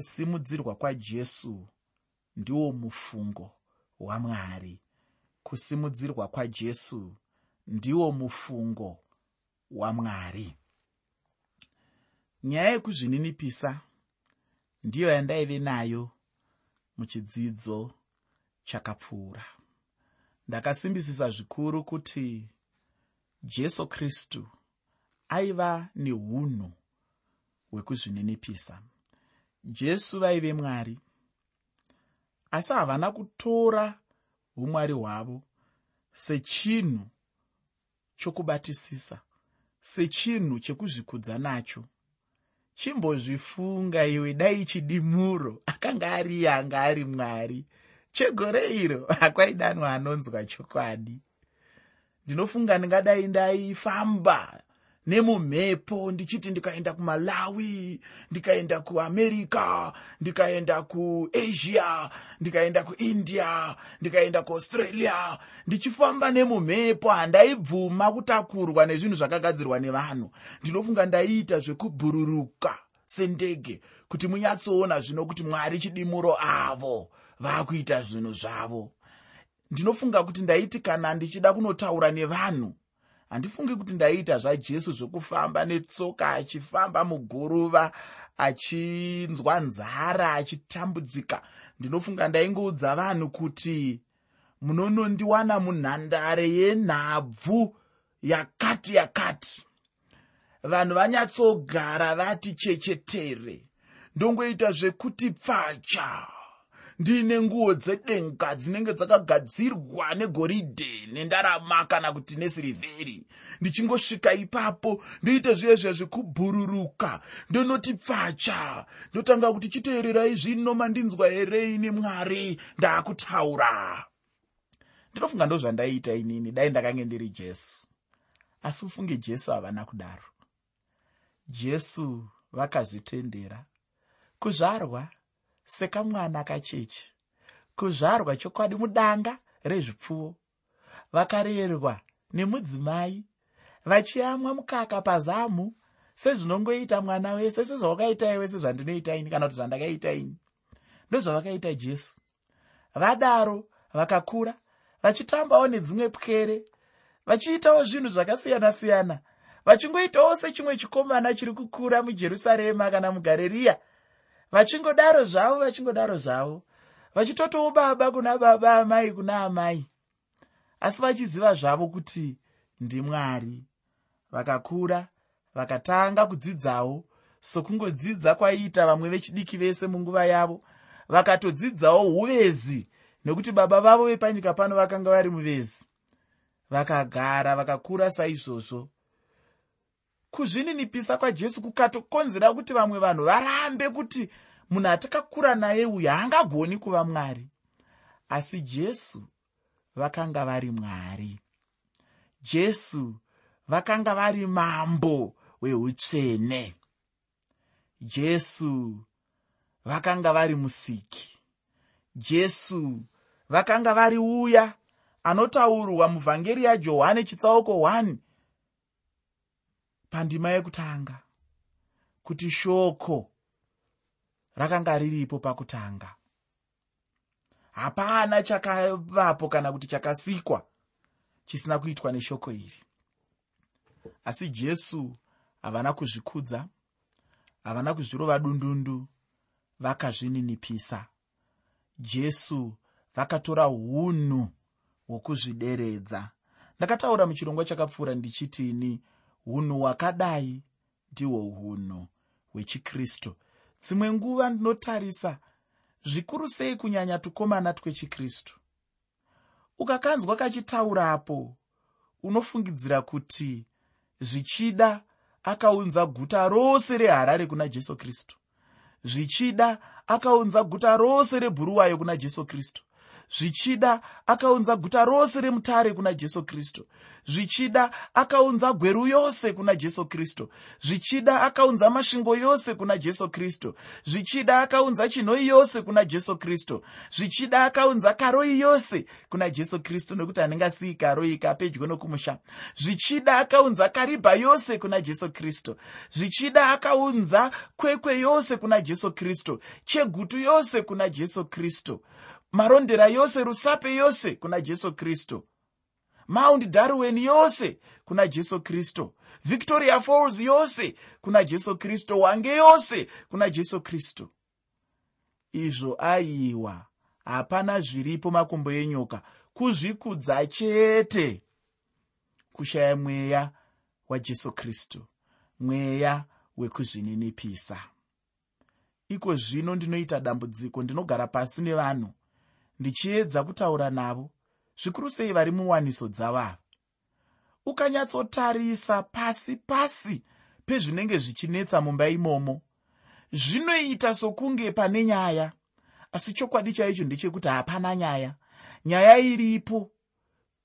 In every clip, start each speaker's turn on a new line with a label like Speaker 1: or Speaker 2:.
Speaker 1: kusimudzirwa kwajesu ndiwo mufungo wamwari kusimudzirwa kwajesu ndiwo mufungo wamwari nyaya yekuzvininipisa ndiyo yandaive nayo muchidzidzo chakapfuura. Ndakasimbisisa zvikuru kuti jesu kristu aiva neunhu hwekuzvininipisa jesu vaive mwari. Asi havana kutora umwari hwavo sechinhu chokubatisisa sechinhu chekuzvikudza nacho. Chimbozvifunga iwe dai chidimuro akanga ari iye anga ari mwari. Chegore iro hakwaidanwa anonzwa chokwadi. Ndinofunga ndingadai ndaifamba nemumhepo ndichiti ndikaenda kumalawi ndikaenda kuamerica ndikaenda kuasia ndikaenda kuindia ndikaenda kuaustralia. Ndichifamba nemumhepo handaibvuma kutakurwa nezvinhu zvakagadzirwa nevanhu. Ndinofunga ndaiita zvekubhururuka sendege kuti munyatsoona zvino kuti mwari chidimuro avo vaakuita zvinhu zvavo. Ndinofunga kuti ndaiti kana ndichida kunotaura nevanhu handifungi kuti ndaiita zvajesu zvokufamba netsoka achifamba muguruva achinzwa nzara achitambudzika. Ndinofunga ndaingoudza vanhu kuti munonondiwana munhandare yenhabvu yakati yakati. Vanhu vanyatsogara vati chechetere. Ndongoita zvekuti pfacha ndiine nguo dzedenga dzinenge dzakagadzirwa negoridhe nendarama kana kuti nesirivheri. Ndichingosvika ipapo ndoita zviye zvezvekubhururuka ndonoti pfacha ndotanga kuti chiteererai zvino mandinzwa here ine mwari? Ndaakutaura ndinofunga ndo zvandaiita inini. Dai ndakange ndiri jesu. Asi ufunge jesu havana kudaro. Jesu vakazvitendera. Kuzvarwa sekamwana kachechi kuzvarwa chokwadi mudanga rezvipfuwo. Vakarerwa nemudzimai vachiyamwa mukaka pazamu sezvinongoita mwana wese sezvawakaita iwe sezvandinoita ini kana kuti zvandakaita ini. Ndozvavakaita jesu. Vadaro vakakura vachitambawo nedzimwe pwere vachiitawo zvinhu zvakasiyana-siyana. Vachingoitawo sechimwe chikomana chiri kukura mujerusarema kana mugareriya vachingodaro zvavo vachingodaro zvavo. Vachitotowo baba kuna baba amai kuna amai. Asi vachiziva zvavo kuti ndimwari vakakura vakatanga kudzidzawo. Sokungodzidza kwaiita vamwe vechidiki vese munguva yavo. Vakatodzidzawo uvezi nekuti baba vavo vepanyika pano vakanga vari muvezi. Vakagara vakakura saizvozvo kuzvininipisa kwajesu kukatokonzera kuti vamwe vanhu varambe kuti munhu atakakura naye uyu haangagoni kuva mwari. Asi jesu vakanga vari mwari. Jesu vakanga vari mambo weutsvene. Jesu vakanga vari musiki. Jesu vakanga vari uya anotaurwa muvhangeri yajohani chitsauko 1 pandima yekutanga kuti shoko rakanga riripo pakutanga. Hapana chakavapo kana kuti chakasikwa chisina kuitwa neshoko iri. Asi jesu havana kuzvikudza havana kuzvirova dundundu vakazvininipisa. Jesu vakatora unhu hwokuzvideredza. Ndakataura muchirongwa chakapfuura ndichitini unhu hwakadai ndihwo unhu hwechikristu. Dzimwe nguva ndinotarisa zvikuru sei kunyanya tukomana twechikristu? Ukakanzwa kachitaurapo unofungidzira kuti zvichida akaunza guta rose reharare kuna jesu kristu. Zvichida akaunza guta rose rebhuruwayo kuna jesu kristu zvichida akaunza guta rose remutare kuna jesu kristu zvichida akaunza gweru yose kuna jesu kristu zvichida akaunza masvingo yose kuna jesu kristu zvichida akaunza chinhoi yose kuna jesu kristu zvichida akaunza karoi yose kuna jesu kristu nokuti handingasiyi karoi kapedyo nokumusha zvichida akaunza karibha yose kuna jesu kristu zvichida akaunza kwekwe yose kuna jesu kristu chegutu yose kuna jesu kristu marondera yose rusape yose kuna jesu kristu mount darwen yose kuna jesu kristu victoria falls yose kuna jesu kristu wange yose kuna jesu kristu izvo aiwa hapana zviripo makumbo enyoka. Kuzvikudza chete kushaya mweya wajesu kristu mweya wekuzvininipisa. Iko zvino ndinoita dambudziko ndinogara pasi nevanhu ndichiedza kutaura navo zvikuru sei vari muwaniso dzavava ukanyatsotarisa pasi pasi pezvinenge zvichinetsa mumba imomo. Zvinoita sokunge pane nyaya asi chokwadi chaicho ndechekuti hapana nyaya. Nyaya iripo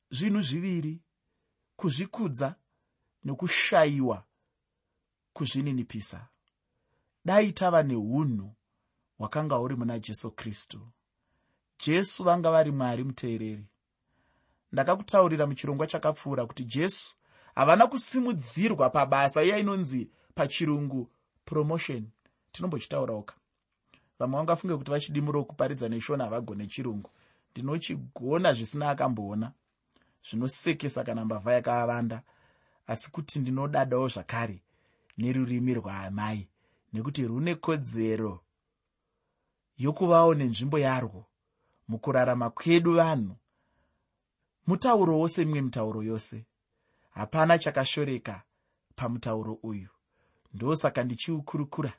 Speaker 1: zvinhu zviviri kuzvikudza nokushayiwa kuzvininipisa. Dai tava neunhu hwakanga huri muna jesu kristu jesu vanga vari mwari muteereri. Ndakakutaurira muchirongwa chakapfuura kuti jesu havana kusimudzirwa pabasa iya inonzi pachirungu promotion. Tinombochitaurauka. Vamwe vangafunge kuti vachidimuro kuparidza neshoni havagone chirungu ndinochigona zvisina akamboona zvinosekesa kana mbavha yakaavanda asi kuti ndinodadawo zvakare nerurimi rwaamai nekuti rune kodzero yokuvawo nenzvimbo yarwo mukurarama kwedu vanhu. Mutaurowo semimwe mitauro yose. Hapana chakashoreka pamutauro uyu. Ndosaka ndichiukurukura.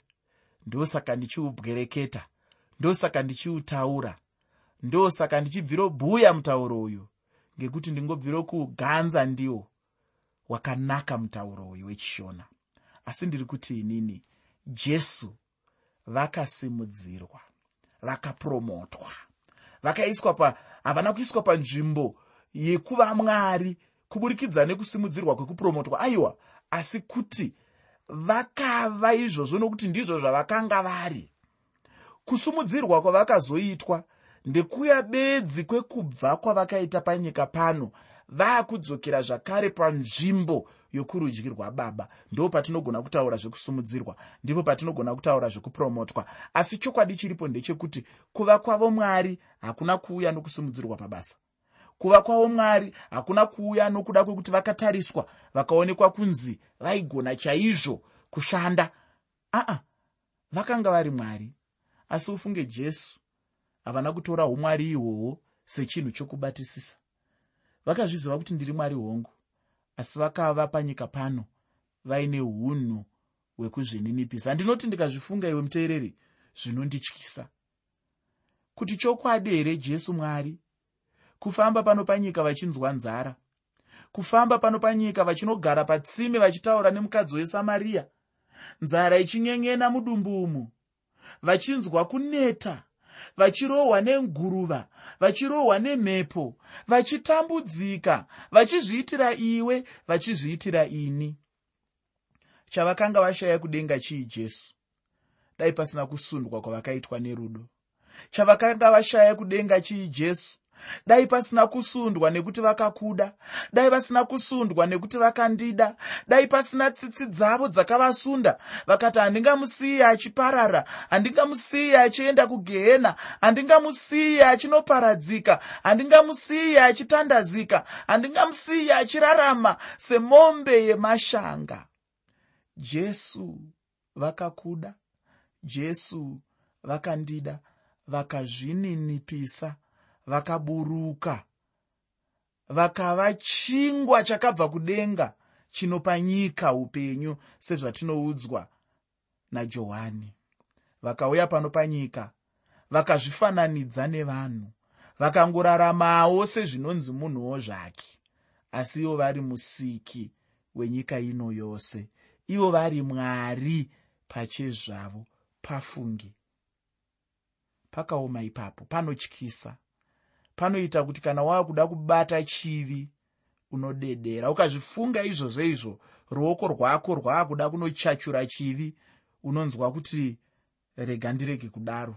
Speaker 1: Ndosaka ndichiubwereketa. Ndosaka ndichiutaura. Ndosaka ndichibvirobhuya mutauro uyu ngekuti ndingobviro kuuganza ndiwo wakanaka mutauro uyu wechishona. Asi ndiri kuti inini jesu vakasimudzirwa vakapromotwa vakaiswa pa havana kuiswa panzvimbo yekuva mwari kuburikidza nekusimudzirwa kwekupromotwa. Aiwa asi kuti vakava izvozvo nokuti ndizvo zvavakanga vari. Kusumudzirwa kwavakazoitwa ndekuya bedzi kwekubva kwavakaita panyika pano vaakudzokera zvakare panzvimbo yokurudyi rwababa. Ndo patinogona kutaura zvekusumudzirwa ndipo patinogona kutaura zvekupromotwa. Asi chokwadi chiripo ndechekuti kuva kwavo mwari hakuna kuuya nokusumudzirwa pabasa. Kuva kwavo mwari hakuna kuuya nokuda kwekuti vakatariswa vakaonekwa kunzi vaigona chaizvo kushanda. Aa vakanga vari mwari asi ufunge jesu havana kutora umwari ihwohwo sechinhu chokubatisisa. Vakazviziva kuti ndiri mwari hongu asi vakava panyika pano vaine unhu hwekuzvininipisa. Handinoti ndikazvifunga iwe muteereri zvinondityisa kuti chokwadi here jesu mwari? Kufamba pano panyika vachinzwa nzara. Kufamba pano panyika vachinogara patsime vachitaura nemukadzi wesamariya nzara ichinyenyena mudumbu umu. Vachinzwa kuneta vachirohwa nenguruva vachirohwa nemhepo vachitambudzika vachizviitira iwe vachizviitira ini. Chavakanga vashaya kudenga chii jesu? Dai pasina kusundwa kwavakaitwa nerudo chavakanga vashaya kudenga chii jesu? Dai pasina kusundwa nekuti vakakuda. Dai pasina kusundwa nekuti vakandida. Dai pasina tsitsi dzavo dzakavasunda. Vakati handingamusiyi achiparara. Handingamusiyi achienda kugehena. Handingamusiyi achinoparadzika. Handingamusiyi achitandazika. Handingamusiyi achirarama semombe yemashanga. Jesu vakakuda. Jesu vakandida vakazvininipisa vakaburuka. Vakava chingwa chakabva kudenga chinopa nyika upenyu sezvatinoudzwa najohani. Vakauya pano panyika vakazvifananidza nevanhu vakangoraramawo sezvinonzi munhuwo zvake. Asi ivo vari musiki wenyika ino yose ivo vari mwari pachezvavo pafungi pakaoma ipapo panotyisa. Panoita kuti kana wava kuda kubata chivi unodedera. Ukazvifunga izvozvo izvo ruoko rwako rwava kuda kunochachura chivi unonzwa kuti rega ndirege kudaro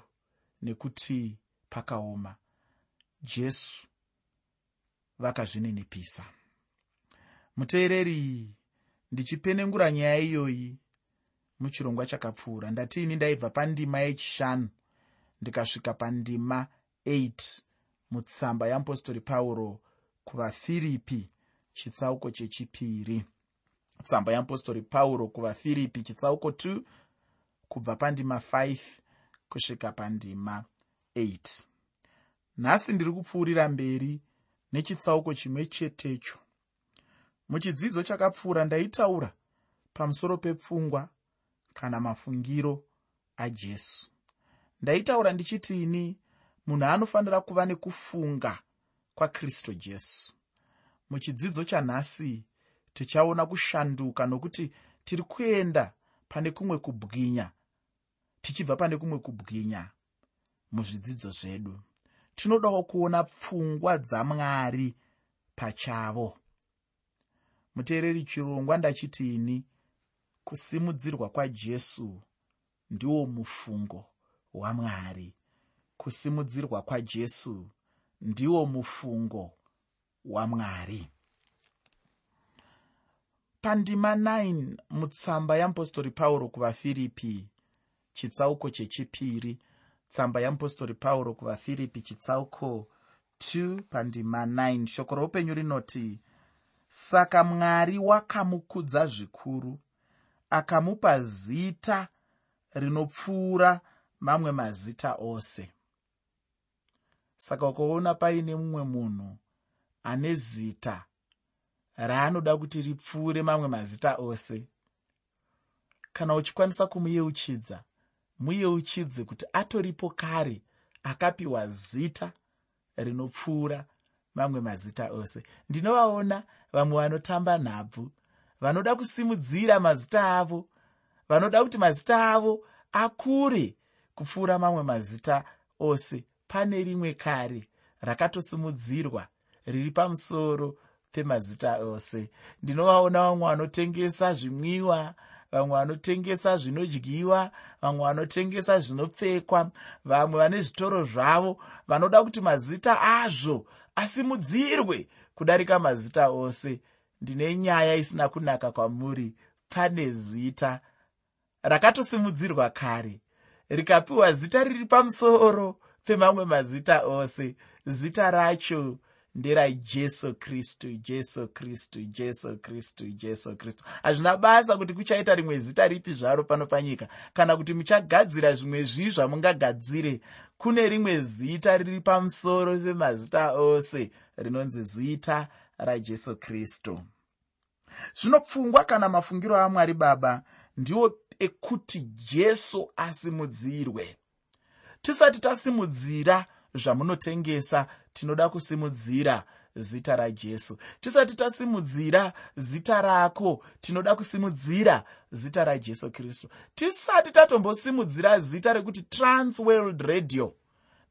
Speaker 1: nekuti pakaoma. Jesu vakazvininipisa. Muteereri ndichipenengura nyaya iyoyi muchirongwa chakapfuura. Ndatiini ndaibva pandima yechishanu ndikasvika pandima 8 mutsamba yeapostori pauro kuvafiripi chitsauko chechipiri. Tsamba yeapostori pauro kuvafiripi chitsauko 2 kubva pandima 5 kusvika pandima 8 nhasi ndiri kupfuurira mberi nechitsauko chimwe chetecho. Muchidzidzo chakapfuura ndaitaura pamusoro pepfungwa kana mafungiro ajesu ndaitaura ndichitini munhu anofanira kuva nekufunga kwakristu jesu. Muchidzidzo chanhasi tichaona kushanduka nokuti tiri kuenda pane kumwe kubwinya tichibva pane kumwe kubwinya muzvidzidzo zvedu. Tinodawo kuona pfungwa dzamwari pachavo. Muteereri chirongwa ndachitini kusimudzirwa kwajesu ndiwo mufungo wamwari kusimudzirwa kwajesu ndiwo mufungo wamwari pandima 9 mutsamba yeapostori pauro kuvafiripi chitsauko chechipiri. Tsamba yeapostori pauro kuvafiripi chitsauko 2 pandima 9 shoko roupenyu rinoti saka mwari wakamukudza zvikuru akamupa zita rinopfuura mamwe mazita ose. Saka ukaona paine mumwe munhu ane zita raanoda kuti ripfuure mamwe mazita ose kana uchikwanisa kumuyeuchidza muyeuchidze kuti atoripo kare akapiwa zita rinopfuura mamwe mazita ose. Ndinovaona vamwe vanotamba nhabvu vanoda kusimudzira mazita avo vanoda kuti mazita avo akure kupfuura mamwe mazita ose. Pane rimwe kare rakatosimudzirwa riri pamusoro pemazita ose. Ndinovaona vamwe vanotengesa zvimwiwa vamwe vanotengesa zvinodyiwa vamwe vanotengesa zvinopfekwa vamwe vane zvitoro zvavo vanoda kuti mazita azvo asimudzirwe kudarika mazita ose. Ndine nyaya isina kunaka kwamuri. Pane zita rakatosimudzirwa kare rikapiwa zita riri pamusoro pemamwe mazita ose. Zita racho nderajesu kristu jesu kristu jesu kristu jesu kristu. Hazvina basa kuti kuchaita rimwe zita ripi zvaro pano panyika. Kana kuti muchagadzira zvimwe zvii zvamungagadzire kune rimwe zita riri pamusoro pemazita ose rinonzi zita rajesu kristu. Zvino pfungwa kana mafungiro amwari baba ndiwo ekuti jesu asimudzirwe. Tisati tasimudzira zvamunotengesa tinoda kusimudzira zita rajesu. Tisati tasimudzira zita rako tinoda kusimudzira zita rajesu kristu. Tisati tatombosimudzira zita rekuti transworld radio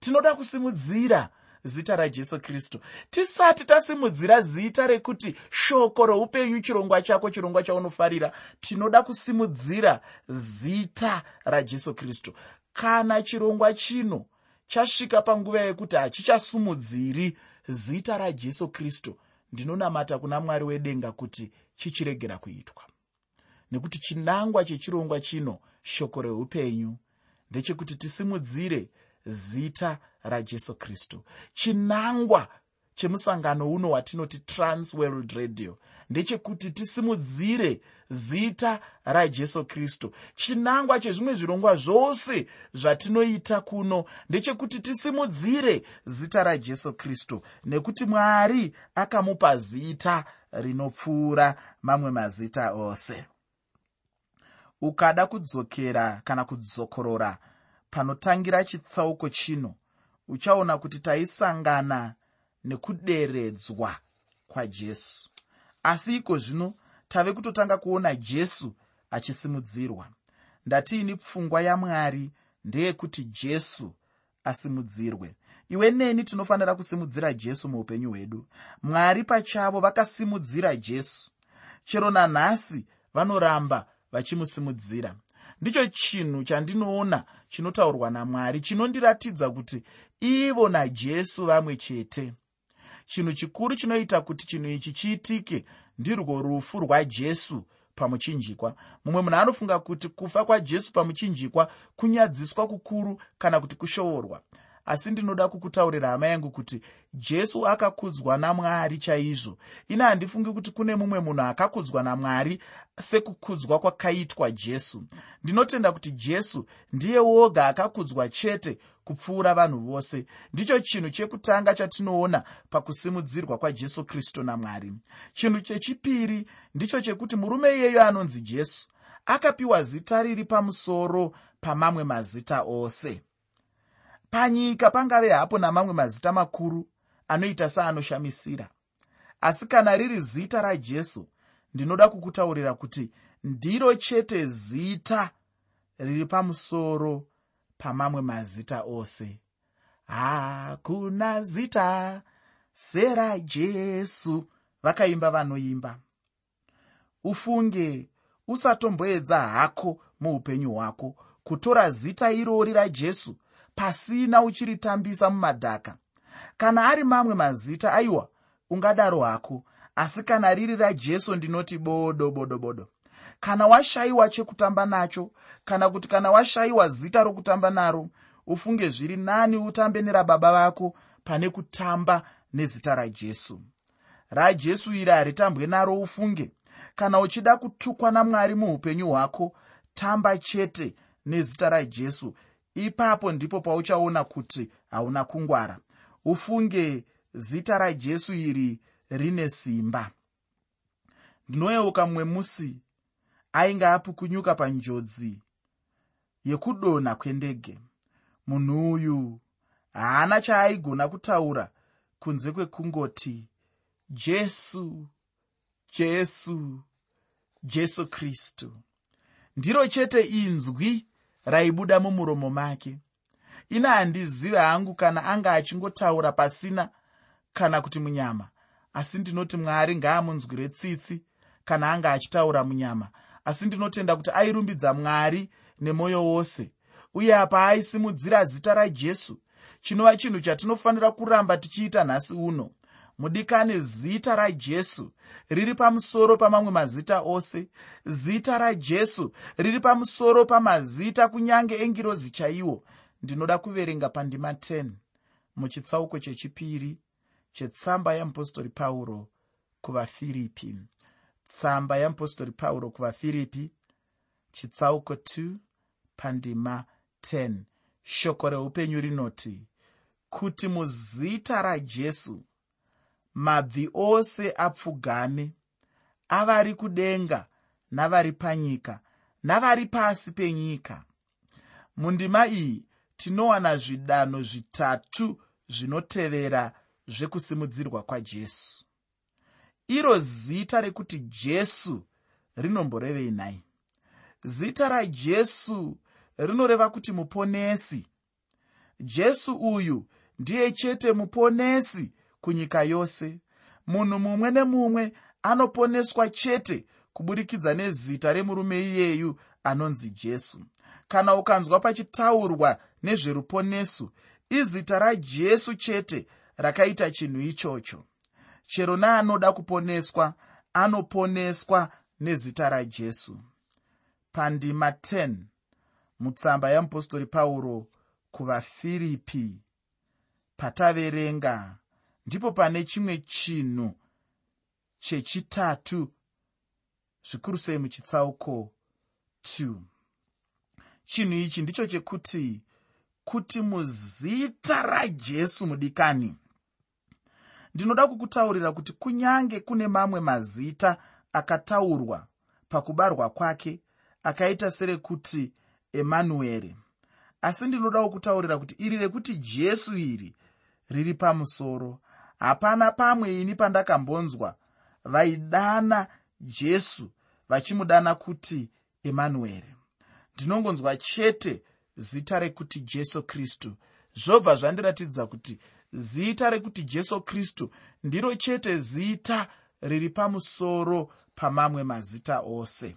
Speaker 1: tinoda kusimudzira zita rajesu kristu. Tisati tasimudzira zita rekuti shoko roupenyu chirongwa chako chirongwa chaunofarira tinoda kusimudzira zita rajesu kristu. Kana chirongwa chino chasvika panguva yekuti hachichasumudziri zita rajesu kristu ndinonamata kuna mwari wedenga kuti chichiregera kuitwa. Nekuti chinangwa chechirongwa chino shoko reupenyu ndechekuti tisimudzire zita rajesu kristu. Chinangwa chemusangano uno watinoti transworld radio ndechekuti tisimudzire zita rajesu kristu. Chinangwa chezvimwe zvirongwa zvose zvatinoita kuno ndechekuti tisimudzire zita rajesu kristu nekuti mwari akamupa zita rinopfuura mamwe mazita ose. Ukada kudzokera kana kudzokorora panotangira chitsauko chino uchaona kuti taisangana nekuderedzwa kwajesu asi iko zvino tave kutotanga kuona jesu achisimudzirwa. Ndatiini pfungwa yamwari ndeyekuti jesu asimudzirwe. Iwe neni tinofanira kusimudzira jesu muupenyu hwedu. Mwari pachavo vakasimudzira jesu. Chero nanhasi vanoramba vachimusimudzira ndicho chinhu chandinoona chinotaurwa namwari chinondiratidza kuti ivo najesu vamwe chete. Chinhu chikuru chinoita kuti chinhu ichi chiitike ndirwo rufu rwajesu pamuchinjikwa. Mumwe munhu anofunga kuti kufa kwajesu pamuchinjikwa kunyadziswa kukuru kana kuti kushoorwa asi ndinoda kukutaurira hama yangu kuti jesu akakudzwa namwari chaizvo. Ine handifungi kuti kune mumwe munhu akakudzwa namwari sekukudzwa kwakaitwa jesu. Ndinotenda kuti jesu ndiye woga akakudzwa chete kupfuura vanhu vose. Ndicho chinhu chekutanga chatinoona pakusimudzirwa kwajesu kristu namwari. Chinhu chechipiri ndicho chekuti murume iyeyo anonzi jesu akapiwa zita riri pamusoro pamamwe mazita ose panyika pangave hapo namamwe mazita makuru anoita seanoshamisira asi kana riri zita rajesu ndinoda kukutaurira kuti ndiro chete zita riri pamusoro pamamwe mazita ose. Hakuna zita serajesu vakaimba vanoimba. Ufunge usatomboedza hako muupenyu hwako kutora zita irori rajesu pasina uchiritambisa mumadhaka. Kana ari mamwe mazita aiwa ungadaro hako. Asi kana riri rajesu ndinoti bodo bodo bodo. Kana washayiwa chekutamba nacho kana kuti kana washayiwa zita rokutamba naro ufunge zviri nani utambe nerababa vako pane kutamba nezita rajesu. Rajesu iri haritambwe naro ufunge. Kana uchida kutukwa namwari muupenyu hwako tamba chete nezita rajesu ipapo ndipo pauchaona kuti hauna kungwara. Ufunge zita rajesu iri rine simba. Ndinoyeuka mumwe musi ainge apukunyuka panjodzi yekudonha kwendege. Munhu uyu haana chaaigona kutaura kunze kwekungoti jesu jesu jesu kristu. Ndiro chete inzwi raibuda mumuromo make. Ina handizive hangu kana anga achingotaura pasina kana kuti munyama. Asi ndinoti mwari ngaamunzwire tsitsi kana anga achitaura munyama. Asi ndinotenda kuti airumbidza mwari nemwoyo wose. Uye apa aisimudzira zita rajesu chinova chinhu chatinofanira kuramba tichiita nhasi uno mudikane zita rajesu riri pamusoro pamamwe mazita ose. Zita rajesu riri pamusoro pamazita kunyange engirozi chaiwo. Ndinoda kuverenga pandima 10 muchitsauko chechipiri chetsamba yeapostori pauro kuvafiripi. Tsamba yeapostori pauro kuvafiripi. Chitsauko 2 pandima 10 shoko reupenyu rinoti kuti muzita rajesu mabvi ose apfugame avari kudenga navari panyika navari pasi penyika. Mundima iyi tinowana zvidanho zvitatu zvinotevera zvekusimudzirwa kwajesu. Iro zita rekuti jesu rinomborevei nhai zita rajesu rinoreva kuti muponesi. Jesu uyu ndiye chete muponesi kunyika yose. Munhu mumwe nemumwe anoponeswa chete kuburikidza nezita remurume iyeyu anonzi jesu. Kana ukanzwa pachitaurwa nezveruponesu izita rajesu chete rakaita chinhu ichocho. Chero neanoda kuponeswa anoponeswa nezita rajesu. Pandima 10 mutsamba yeapostori pauro kuvafiripi pataverenga ndipo pane chimwe chinhu chechitatu zvikuru sei muchitsauko 2 chinhu ichi ndicho chekuti kuti muzita rajesu mudikani. Ndinoda kukutaurira kuti kunyange kune mamwe mazita akataurwa pakubarwa kwake akaita serekuti emanueri asi ndinoda kukutaurira kuti iri rekuti jesu iri riri pamusoro hapana pamwe ini pandakambonzwa. Vaidana jesu vachimudana kuti emanueri. Ndinongonzwa chete zita rekuti jesu kristu. Zvobva zvandiratidza kuti zita rekuti jesu kristu ndiro chete zita riri pamusoro pamamwe mazita ose.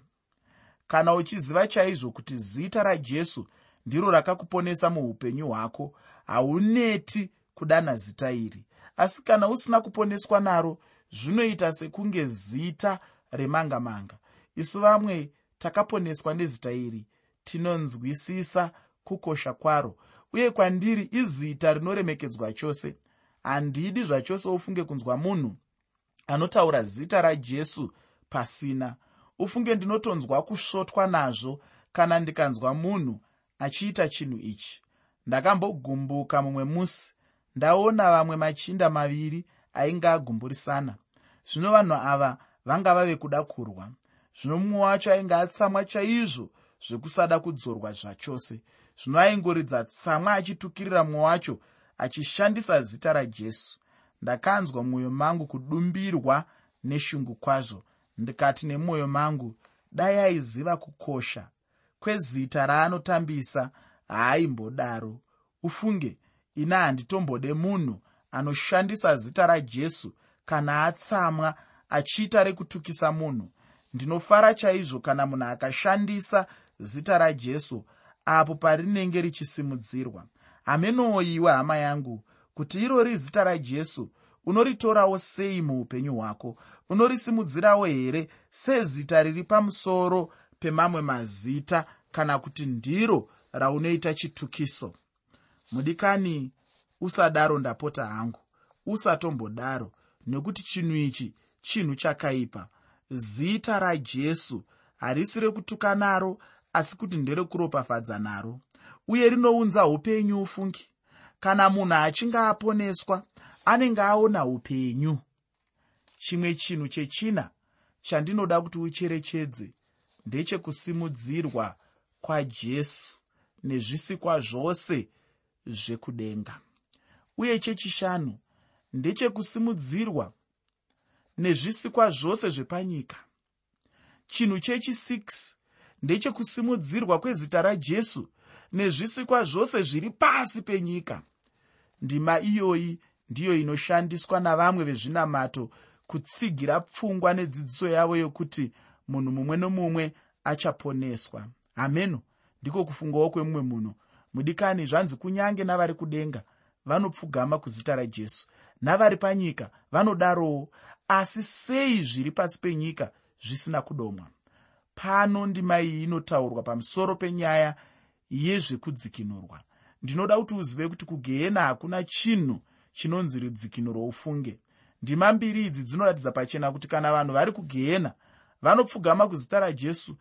Speaker 1: Kana uchiziva chaizvo kuti zita rajesu ndiro rakakuponesa muupenyu hwako hauneti kudana zita iri asi kana usina kuponeswa naro zvinoita sekunge zita remanga manga isu vamwe takaponeswa nezita iri tinonzwisisa kukosha kwaro. Uye kwandiri izita rinoremekedzwa chose handidi zvachose ufunge kunzwa munhu anotaura zita rajesu pasina. Ufunge ndinotonzwa kusvotwa nazvo kana ndikanzwa munhu achiita chinhu ichi. Ndakambogumbuka mumwe musi ndaona vamwe machinda maviri ainge agumburisana zvino vanhu ava vanga vave kuda kurwa. Zvino mumwe wacho ainge atsamwa chaizvo zvekusada kudzorwa zvachose. Zvino aingoridza tsamwa achitukirira mumwe wacho achishandisa zita rajesu. Ndakanzwa mwoyo mangu kudumbirwa neshungu kwazvo. Ndikati nemwoyo mangu dai aiziva kukosha kwezita raanotambisa haaimbodaro. Ufunge ina handitombode munhu anoshandisa zita rajesu kana atsamwa achiita rekutukisa munhu. Ndinofara chaizvo kana munhu akashandisa zita rajesu apo parinenge richisimudzirwa. Hamenoyiwe hama yangu kuti irori zita rajesu unoritorawo sei muupenyu hwako? Unorisimudzirawo here sezita riri pamusoro pemamwe mazita kana kuti ndiro raunoita chitukiso mudikani usadaro ndapota hangu. Usatombodaro nekuti chinhu ichi chinhu chakaipa. Zita rajesu harisi rekutuka naro asi kuti nderekuropafadza naro. Uye rinounza upenyu ufungi. Kana munhu achinge aponeswa anenge aona upenyu. Chimwe chinhu chechina chandinoda kuti ucherechedze ndechekusimudzirwa kwajesu nezvisikwa zvose zvekudenga. Uye chechishanu ndechekusimudzirwa nezvisikwa zvose zvepanyika. Chinhu chechi6 ndechekusimudzirwa kwezita rajesu nezvisikwa zvose zviri pasi penyika. Ndima iyoyi ndiyo inoshandiswa navamwe vezvinamato kutsigira pfungwa nedzidziso yavo yokuti munhu mumwe nomumwe achaponeswa. Hameno ndiko kufungawo kwemumwe munhu mudikani zvanzi kunyange navari kudenga vanopfugama kuzita rajesu. Navari panyika vanodarowo asi sei zviri pasi penyika zvisina kudomwa? Pano ndima iyi inotaurwa pamusoro penyaya yezvekudzikinurwa. Ndinoda kuti uzive kuti kugehena hakuna chinhu chinonzi rudzikinuro ufunge. Ndima mbiri idzi dzinoratidza pachena kuti kana vanhu vari kugehena vanopfugama kuzita rajesu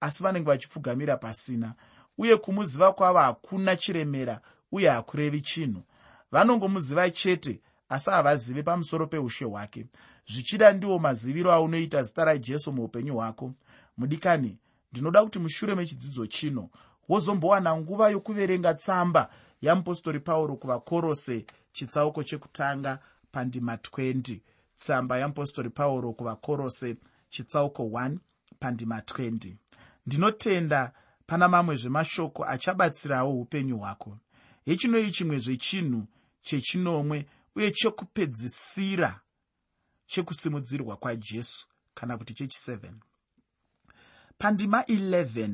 Speaker 1: asi vanenge vachipfugamira pasina uye kumuziva kwavo hakuna chiremera uye hakurevi chinhu. Vanongomuziva chete asi havazive pamusoro peushe hwake. Zvichida ndiwo maziviro aunoita zita rajesu muupenyu hwako. Mudikani ndinoda kuti mushure mechidzidzo chino wozombowana nguva yokuverenga tsamba yamupostori pauro kuvakorose chitsauko chekutanga pandima 20 tsamba yamupostori pauro kuvakorose chitsauko 1 pandima 20 ndinotenda pana mamwe zvemashoko achabatsirawo upenyu hwako. Hechinoi chimwe zvechinhu chechinomwe uye chekupedzisira chekusimudzirwa kwajesu kana kuti chechi7 pandima 11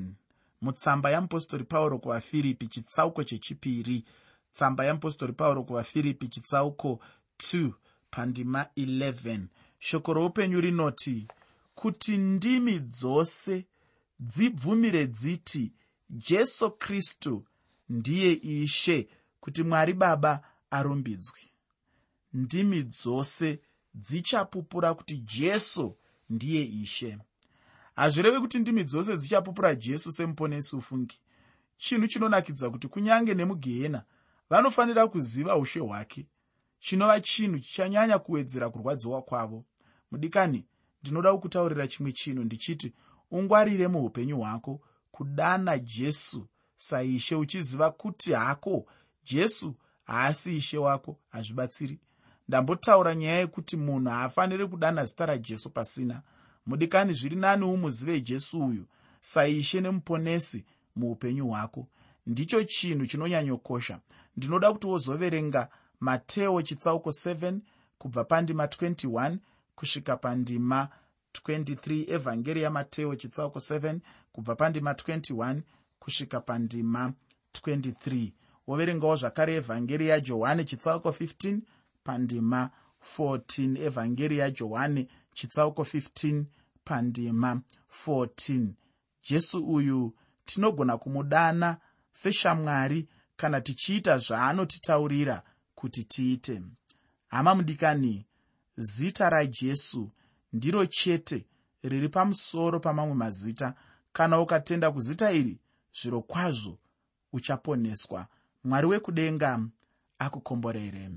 Speaker 1: mutsamba yamupostori pauro kuvafiripi chitsauko chechipiri. Tsamba yamupostori pauro kuvafiripi chitsauko 2 pandima 11 shoko roupenyu rinoti kuti ndimi dzose dzibvumire dziti jesu kristu ndiye ishe kuti mwari baba arumbidzwe. Ndimi dzose dzichapupura kuti jesu ndiye ishe. Hazvirevi kuti ndimi dzose dzichapupura jesu semuponesi ufungi chinhu chinonakidza kuti kunyange nemugehena vanofanira kuziva ushe hwake. Chinova chinhu chichanyanya kuwedzera kurwadziwa kwavo. Mudikani ndinoda kukutaurira chimwe chinhu ndichiti ungwarire muupenyu hwako kudana jesu. Saishe uchiziva kuti hako jesu haasi ishe wako hazvibatsiri. Ndambotaura nyaya yekuti munhu haafaniri kudana zita rajesu pasina. Mudikani zviri nani umuzive jesu uyu saishe nemuponesi muupenyu hwako. Ndicho chinhu chinonyanyokosha. Ndinoda kuti wozoverenga mateo chitsauko 7 kubva pandima 21 kusvika pandima 23 evhangeri yamateo chitsauko 7 kubva pandima 21 kusvika pandima 23 woverengawo zvakare evhangeri yajohani chitsauko 15 pandima 14 evhangeri yajohani chitsauko 15 pandima 14 jesu uyu tinogona kumudana seshamwari kana tichiita zvaanotitaurira kuti tiite. Hama mudikani zita rajesu ndiro chete riri pamusoro pamamwe mazita. Kana ukatenda kuzita iri zviro kwazvo uchaponeswa. Mwari wekudenga akukomborere